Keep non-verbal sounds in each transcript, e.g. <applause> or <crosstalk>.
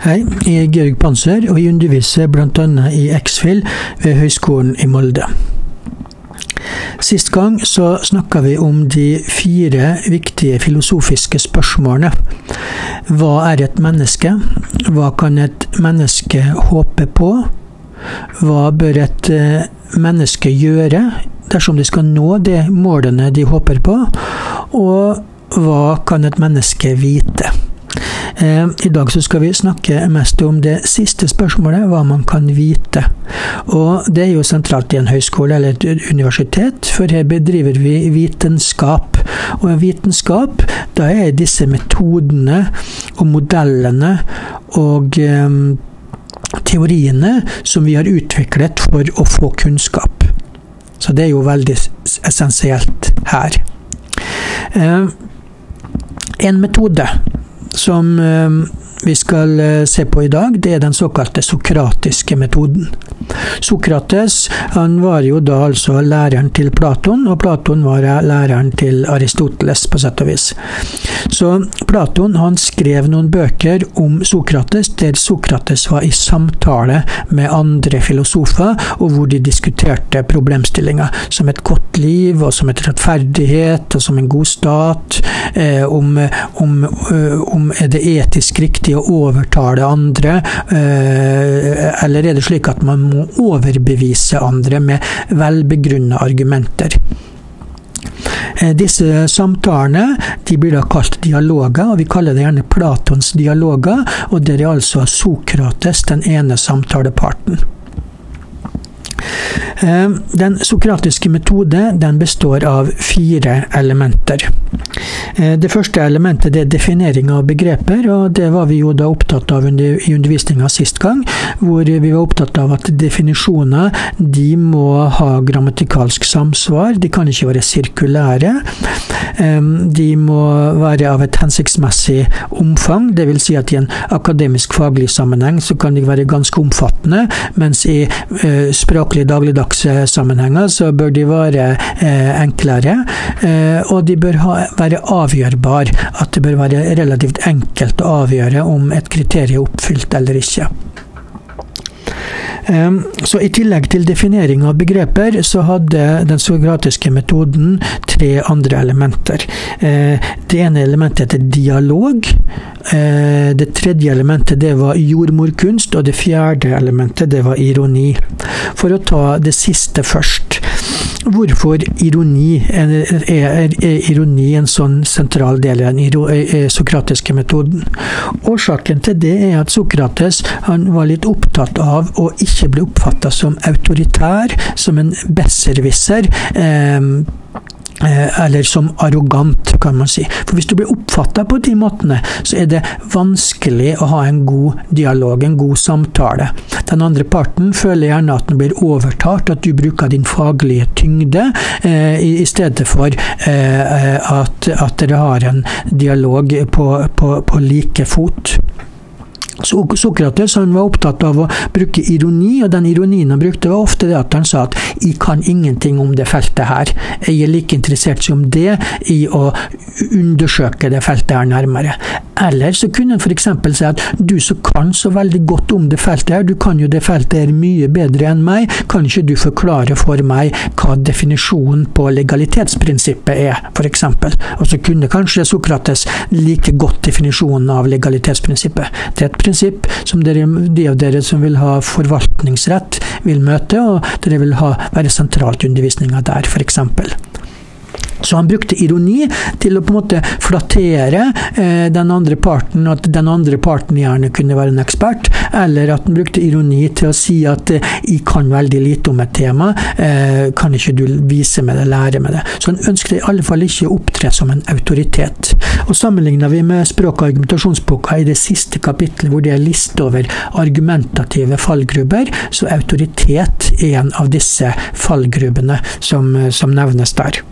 Hei, jeg er Georg Panser, og jeg underviser bl.a. i X-FIL ved Høgskolen i Molde. Sist gang så snakka vi om de fire viktige filosofiske spørsmålene. Hva er et menneske? Hva kan et menneske håpe på? Hva bør et eh, menneske gjøre dersom de skal nå de målene de håper på? Og hva kan et menneske vite? Eh, I dag så skal vi snakke mest om det siste spørsmålet, hva man kan vite. Og det er jo sentralt i en høyskole eller et universitet, for her bedriver vi vitenskap. Og en vitenskap, da er disse metodene og modellene og um, teoriene som vi har utviklet for å få kunnskap. Så det er jo veldig essensielt her. Um, en metode som eh, vi skal eh, se på i dag, det er den såkalte sokratiske metoden. Sokrates han var jo da altså læreren til Platon, og Platon var læreren til Aristoteles, på sett og vis. Så Platon han skrev noen bøker om Sokrates, der Sokrates var i samtale med andre filosofer, og hvor de diskuterte problemstillinger som et godt liv, og som et rettferdighet, og som en god stat, eh, om, om, eh, om er det etisk riktig viktig å overtale andre, eh, eller er det slik at man må overbevise andre med velbegrunna argumenter? Eh, disse samtalene de blir da kalt dialoger, og vi kaller det gjerne Platons dialoger. og Der er altså Sokrates den ene samtaleparten. Eh, den sokratiske metode den består av fire elementer. Eh, det første elementet er definering av begreper, og det var vi jo da opptatt av i undervisninga sist gang. Hvor vi var opptatt av at definisjoner de må ha grammatikalsk samsvar. De kan ikke være sirkulære. De må være av et hensiktsmessig omfang, dvs. Si at i en akademisk faglig sammenheng så kan de være ganske omfattende, mens i eh, språklige dagligdagse sammenhenger så bør de være eh, enklere. Og de bør ha, være avgjørbare. At det bør være relativt enkelt å avgjøre om et kriterium er oppfylt eller ikke. Ehm, så I tillegg til definering av begreper, så hadde den sokratiske metoden tre andre elementer. Eh, det ene elementet heter dialog. Eh, det tredje elementet det var jordmorkunst, og det fjerde elementet det var ironi. For å ta det siste først. Hvorfor ironi er, er, er ironi en sånn sentral del av den sokratiske metoden? Årsaken til det er at Sokrates var litt opptatt av å ikke bli oppfatta som autoritær, som en besserwisser. Eh, Eh, eller som arrogant, kan man si. For hvis du blir oppfatta på de måtene, så er det vanskelig å ha en god dialog, en god samtale. Den andre parten føler gjerne at den blir overtalt, at du bruker din faglige tyngde, eh, i, i, stedet for eh, at, at, dere har en dialog på, på, på like fot. Sokrates han var opptatt av å bruke ironi, og den ironien han brukte, var ofte det at han sa at 'jeg kan ingenting om det feltet her'. Jeg er like interessert som det i å undersøke det feltet her nærmere. Eller så kunne han f.eks. si at 'du som kan så veldig godt om det feltet her, du kan jo det feltet her mye bedre enn meg, kan ikke du forklare for meg hva definisjonen på legalitetsprinsippet er', f.eks. Og så kunne kanskje Sokrates like godt definisjonen av legalitetsprinsippet. Det er et prinsipp som dere, de av dere som vil ha forvaltningsrett, vil møte, og dere vil ha, være sentralt i undervisninga der, f.eks. Så han brukte ironi til å på en måte flattere eh, den andre parten, at den andre parten gjerne kunne være en ekspert, eller at han brukte ironi til å si at eh, 'jeg kan veldig lite om et tema, eh, kan ikke du vise meg det, lære meg det'? Så han ønsket i alle fall ikke å opptre som en autoritet. Og Sammenligna vi med språk- og argumentasjonsboka i det siste kapitlet, hvor det er liste over argumentative fallgrubber, så autoritet er en av disse fallgrubbene som, som nevnes der.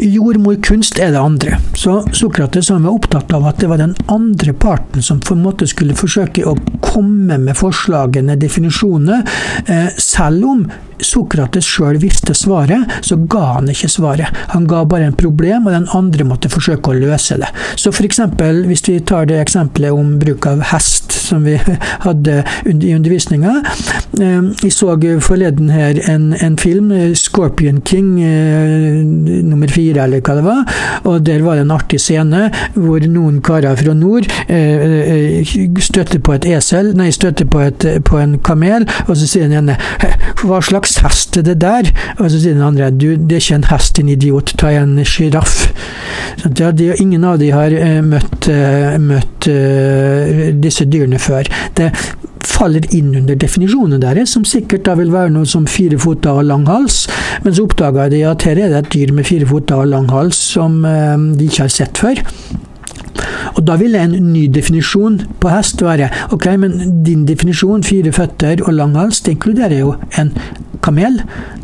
Jordmorkunst er det andre. Så Sokrates var opptatt av at det var den andre parten som på en måte skulle forsøke å komme med forslagene, definisjonene, eh, selv om Sokrates sjøl visste svaret, så ga han ikke svaret. Han ga bare en problem, og den andre måtte forsøke å løse det. Så for eksempel, hvis vi tar det eksempelet om bruk av hest, som vi <laughs> hadde i undervisninga. Eh, vi så forleden her en, en film, eh, 'Scorpion King' eh, nummer fire, eller hva det var. Og der var det en artig scene hvor noen karer fra nord støtter på et esel, nei, støtter på, et, på en kamel, og så sier den ene 'Hva slags hest er det der? Og så sier den andre du, det er ikke en hest, din idiot, ta en sjiraff. Ja, de, ingen av de har møtt, møtt disse dyrene før. Det faller inn under definisjonen deres, som sikkert da vil være noe som fire fot og lang hals. Men så oppdaga de at her er det et dyr med fire fot og lang hals som de ikke har sett før. Og da ville en ny definisjon på hest være ok, men din definisjon, fire føtter og lang hals, det inkluderer jo en kamel.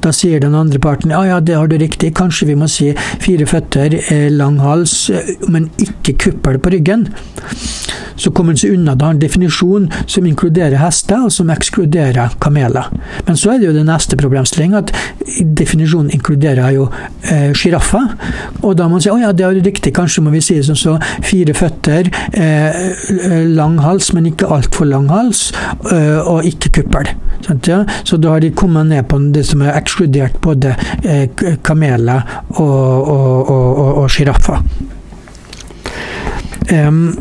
Da sier den andre parten ja, ja, det har du riktig, kanskje vi må si fire føtter, eh, lang hals, eh, men ikke kuppel på ryggen. Så kommer han seg unna da en definisjon som inkluderer hester, og som ekskluderer kameler. Men så er det jo den neste problemstillingen at definisjonen inkluderer jo eh, og da må man si å ja, det er riktig, kanskje må vi si som så fire føtter, eh, lang hals, men ikke altfor lang hals, eh, og ikke kuppel. Sant, ja? Så da har de kommet ned på det som er ekskludert både eh, kameler og sjiraffer. Um,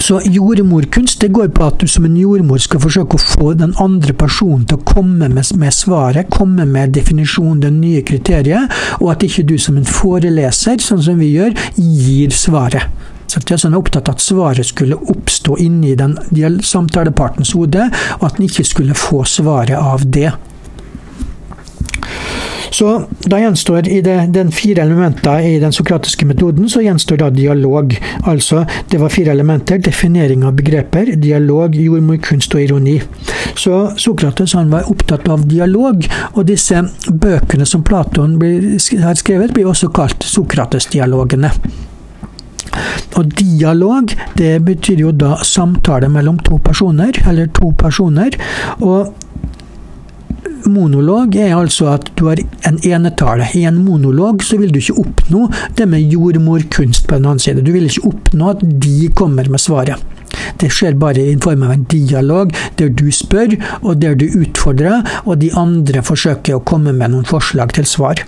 så jordmorkunst det går på at du som en jordmor skal forsøke å få den andre personen til å komme med, med svaret, komme med definisjonen, det nye kriteriet, og at ikke du som en foreleser, sånn som vi gjør, gir svaret. Så jeg er opptatt av at svaret skulle oppstå inni den samtalepartens hode, og at den ikke skulle få svaret av det. Så da gjenstår i det, den fire elementer i den sokratiske metoden, så gjenstår da dialog. Altså, det var fire elementer. Definering av begreper, dialog, jordmorkunst og ironi. Så Sokrates han var opptatt av dialog, og disse bøkene som Platon har skrevet, blir også kalt Sokrates-dialogene. Og dialog, det betyr jo da samtale mellom to personer, eller to personer. og Monolog er altså at du har en enetale. I en monolog så vil du ikke oppnå det med jordmorkunst på den annen side. Du vil ikke oppnå at de kommer med svaret. Det skjer bare i form av en dialog, der du spør, og der du utfordrer, og de andre forsøker å komme med noen forslag til svar.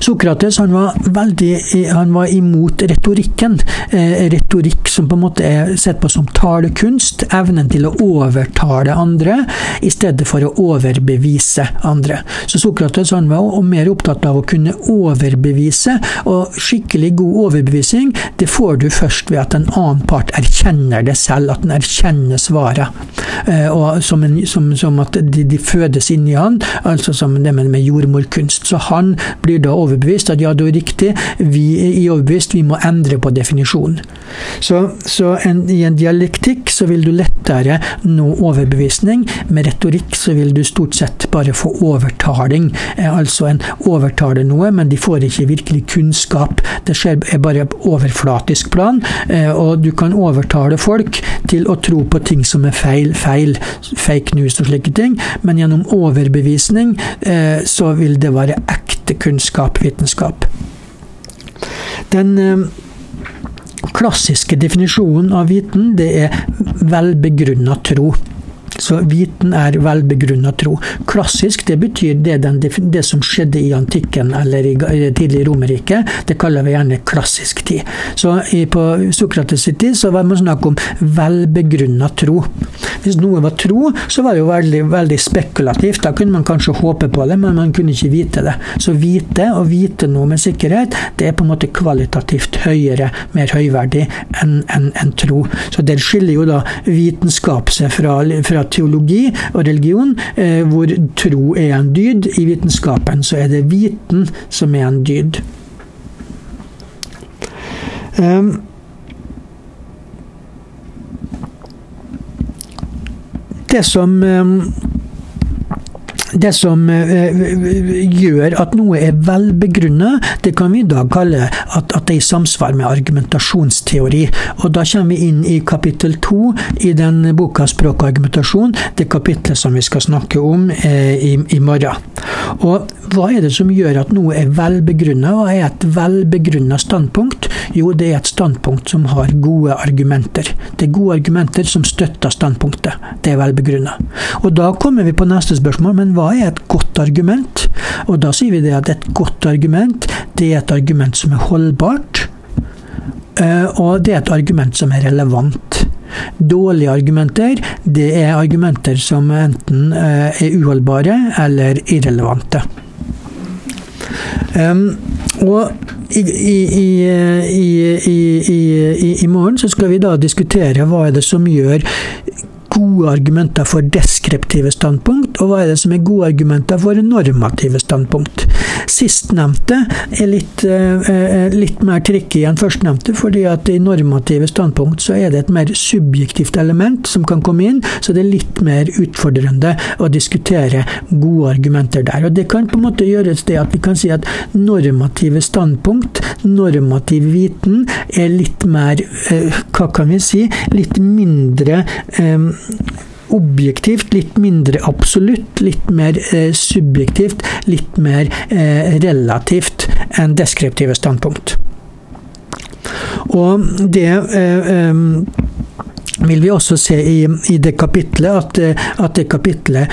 Sokrates han var veldig han var imot retorikken. Eh, retorikk som på en måte er sett på som talekunst. Evnen til å overtale andre i stedet for å overbevise andre. Så Sokrates han var mer opptatt av å kunne overbevise, og skikkelig god overbevisning det får du først ved at en annen part erkjenner det selv, at den erkjenner svaret. Eh, og som, en, som, som at de, de, fødes inni han, altså som det med, med jordmorkunst. Så han blir da overbevist at ja, det er riktig, vi er overbevist, vi må endre på definisjonen. Så, så en, i en dialektikk så vil du lettere nå overbevisning. Med retorikk så vil du stort sett bare få overtaling. Eh, altså en overtaler noe, men de får ikke virkelig kunnskap. Det skjer bare overflatisk plan, eh, og du kan overtale folk til å tro på ting som er feil, feil, fake news og slike ting, men gjennom overbevisning eh, så vil det være ekte kunnskap, vitenskap. Den eh, klassiske definisjonen av viten, det er velbegrunna tro. Så viten er velbegrunna tro. Klassisk det betyr det, den, det, som skjedde i antikken eller i, tidlig Romerrike. Det kaller vi gjerne klassisk tid. Så På Sokrates' tid så var man snakk om velbegrunna tro. Hvis noe var tro, så var det jo veldig, veldig spekulativt. Da kunne man kanskje håpe på det, men man kunne ikke vite det. Så vite, og vite noe med sikkerhet, det er på en måte kvalitativt høyere, mer høyverdig enn en, en tro. Så det skiller jo da vitenskap seg fra, fra teologi og religion, eh, hvor tro er en dyd. I vitenskapen så er det viten som er en dyd. Um, det som um, det som gjør at noe er velbegrunna, det kan vi da kalle at, at, det er i samsvar med argumentasjonsteori. Og da kommer vi inn i kapittel to i den boka Språk og argumentasjon, det kapitlet som vi skal snakke om eh, i, i, morgen. Og hva er det som gjør at noe er velbegrunna? Hva er et velbegrunna standpunkt? Jo, det er et standpunkt som har gode argumenter. Det er gode argumenter som støtter standpunktet. Det er velbegrunna. Og da kommer vi på neste spørsmål, men hva er et godt argument? Og da sier vi det at et godt argument, det er et argument som er holdbart. Eh, og det er et argument som er relevant. Dårlige argumenter, det er argumenter som enten eh, er uholdbare eller irrelevante. Um, og i, i, i, i, morgen så skal vi da diskutere hva er det som gjør gode argumenter for deskriptive standpunkt, og hva er det som er gode argumenter for normative standpunkt. Sistnevnte er litt, uh, litt mer trikkig enn førstnevnte, fordi at i normative standpunkt så er det et mer subjektivt element som kan komme inn, så det er litt mer utfordrende å diskutere gode argumenter der. Og Det kan på en måte gjøres det at vi kan si at normative standpunkt, normativ viten, er litt mer, uh, hva kan vi si, litt mindre um, objektivt, litt mindre absolutt, litt mer eh, subjektivt, litt mer eh, relativt enn deskriptive standpunkt. Og det eh, vil vi også se i, i det kapitlet at, at det kapitlet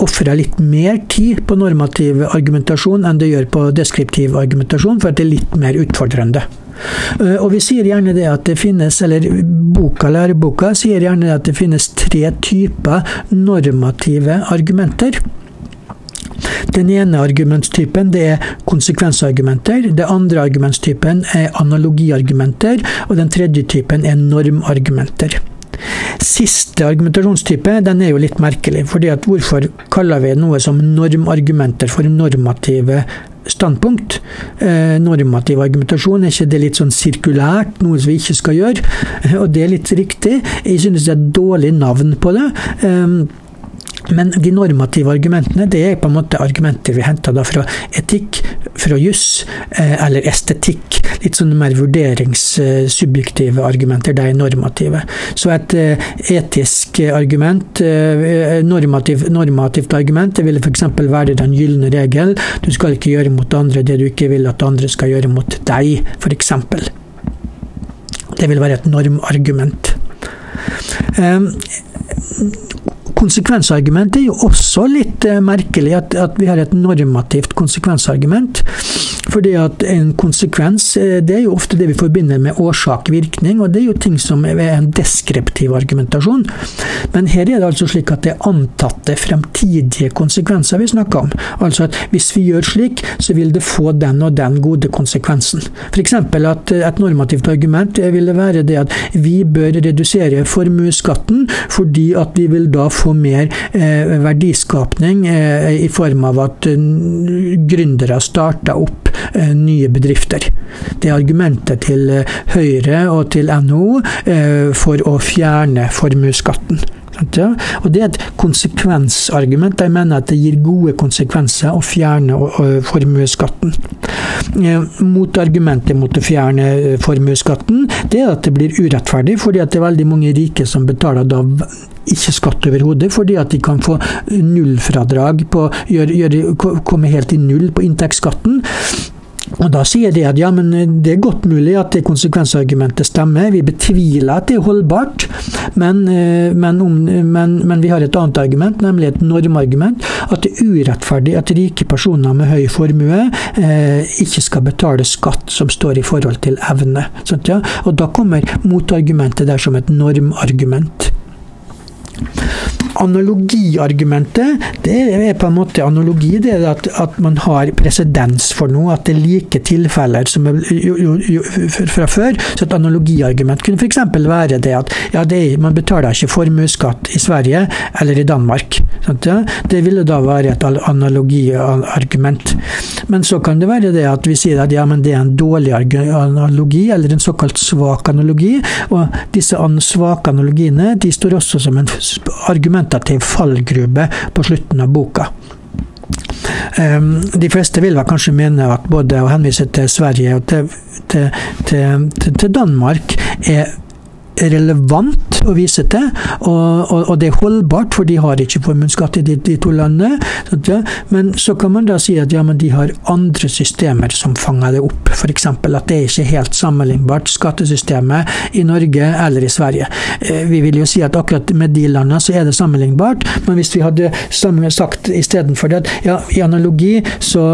ofrer litt mer tid på normativ argumentasjon enn det gjør på deskriptiv argumentasjon, for at det er litt mer utfordrende. Eh, og vi sier gjerne det at det finnes, eller boka, læreboka sier gjerne at det finnes tre typer normative argumenter. Den ene argumentstypen det er konsekvensargumenter. Den andre argumentstypen er analogiargumenter. Og den tredje typen er normargumenter. Siste argumentasjonstype den er jo litt merkelig. fordi at Hvorfor kaller vi noe som normargumenter for normative standpunkt. Eh, normativ argumentasjon, er ikke det litt sånn sirkulært, noe vi ikke skal gjøre? Og det er litt riktig. Jeg synes det er et dårlig navn på det. Eh, men de normative argumentene det er på en måte argumenter vi henter fra etikk, fra juss eh, eller estetikk. Litt sånne mer vurderingssubjektive argumenter, de er normative. Så et eh, etisk argument, eh, normativ, normativt argument, det ville f.eks. være den gylne regel. Du skal ikke gjøre mot andre det du ikke vil at andre skal gjøre mot deg, f.eks. Det vil være et normargument. Um, konsekvensargument er jo også litt eh, merkelig, at, at, vi har et normativt konsekvensargument. Fordi at en konsekvens eh, det er jo ofte det vi forbinder med årsak-virkning, og det er jo ting som er en deskriptiv argumentasjon. Men her er det altså slik at det er antatte fremtidige konsekvenser vi snakker om. Altså at hvis vi gjør slik, så vil det få den og den gode konsekvensen. F.eks. at et normativt argument ville være det at vi bør redusere formuesskatten fordi at vi vil da få mer eh, verdiskapning eh, i form av at eh, gründere starter opp Eh, nye bedrifter. Det er argumentet til eh, Høyre og til NHO for å fjerne formuesskatten. Ja, og Det er et konsekvensargument. De mener at det gir gode konsekvenser å fjerne formuesskatten. Motargumentet mot å fjerne formuesskatten det er at det blir urettferdig, fordi at det er veldig mange rike som betaler da ikke skatt overhodet, fordi at de kan få nullfradrag på gjør, gjør, komme helt i null på inntektsskatten. Og Da sier de at ja, men det er godt mulig at det konsekvensargumentet stemmer, vi betviler at det er holdbart, men, eh, men, men, men vi har et annet argument, nemlig et normargument, at det er urettferdig at rike personer med høy formue eh, ikke skal betale skatt som står i forhold til evne. Sant, ja? Og Da kommer motargumentet der som et normargument. Analogiargumentet, det er på en måte analogi. Det er at, at man har presedens for noe, at det er like tilfeller som jo, jo, jo, fra før. Så et analogiargument kunne f.eks. være det at ja, det man betaler ikke formuesskatt i Sverige eller i Danmark. Sant? Det ville da være et analogiargument. Men så kan det være det at vi sier at ja, men det er en dårlig analogi, eller en såkalt svak analogi. Og disse svake analogiene de står også som en argumentativ fallgrube på slutten av boka. De fleste vil vel kanskje mene at både å henvise til Sverige og til, til, til, til Danmark er relevant å vise til, og, og, og, det er holdbart, for de har ikke formuesskatt i de, de, to landene. Men så kan man da si at ja, men de har andre systemer som fanger det opp. F.eks. at det er ikke helt sammenlignbart, skattesystemet i Norge eller i Sverige. Eh, vi vil jo si at akkurat med de landene så er det sammenlignbart, men hvis vi hadde sagt istedenfor det at ja, i analogi så,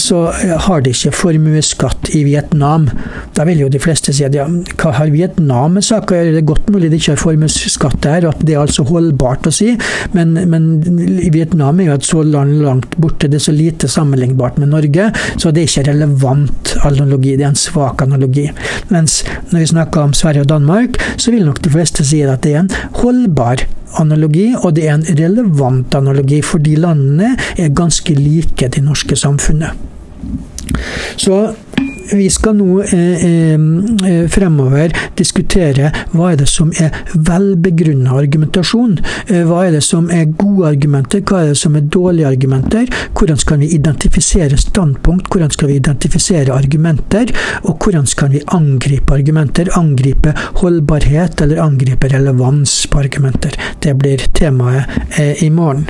så har de ikke formuesskatt i Vietnam, da vil jo de fleste si at ja, hva har Vietnam med saken å gjøre? Det er godt mulig det ikke er formuesskatt der, at det er altså holdbart å si, men, men Vietnam er jo et så land langt borte, det er så lite sammenlignbart med Norge, så det er ikke relevant analogi, det er en svak analogi. Mens når vi snakker om Sverige og Danmark, så vil nok de fleste si at det er en holdbar analogi, og det er en relevant analogi, fordi landene er ganske like det norske samfunnet. Så vi skal nå eh, eh, fremover diskutere hva er det som er velbegrunna argumentasjon. Eh, hva er det som er gode argumenter, hva er det som er dårlige argumenter. Hvordan skal vi identifisere standpunkt, hvordan skal vi identifisere argumenter, og hvordan skal vi angripe argumenter. Angripe holdbarhet eller angripe relevans på argumenter. Det blir temaet eh, i morgen.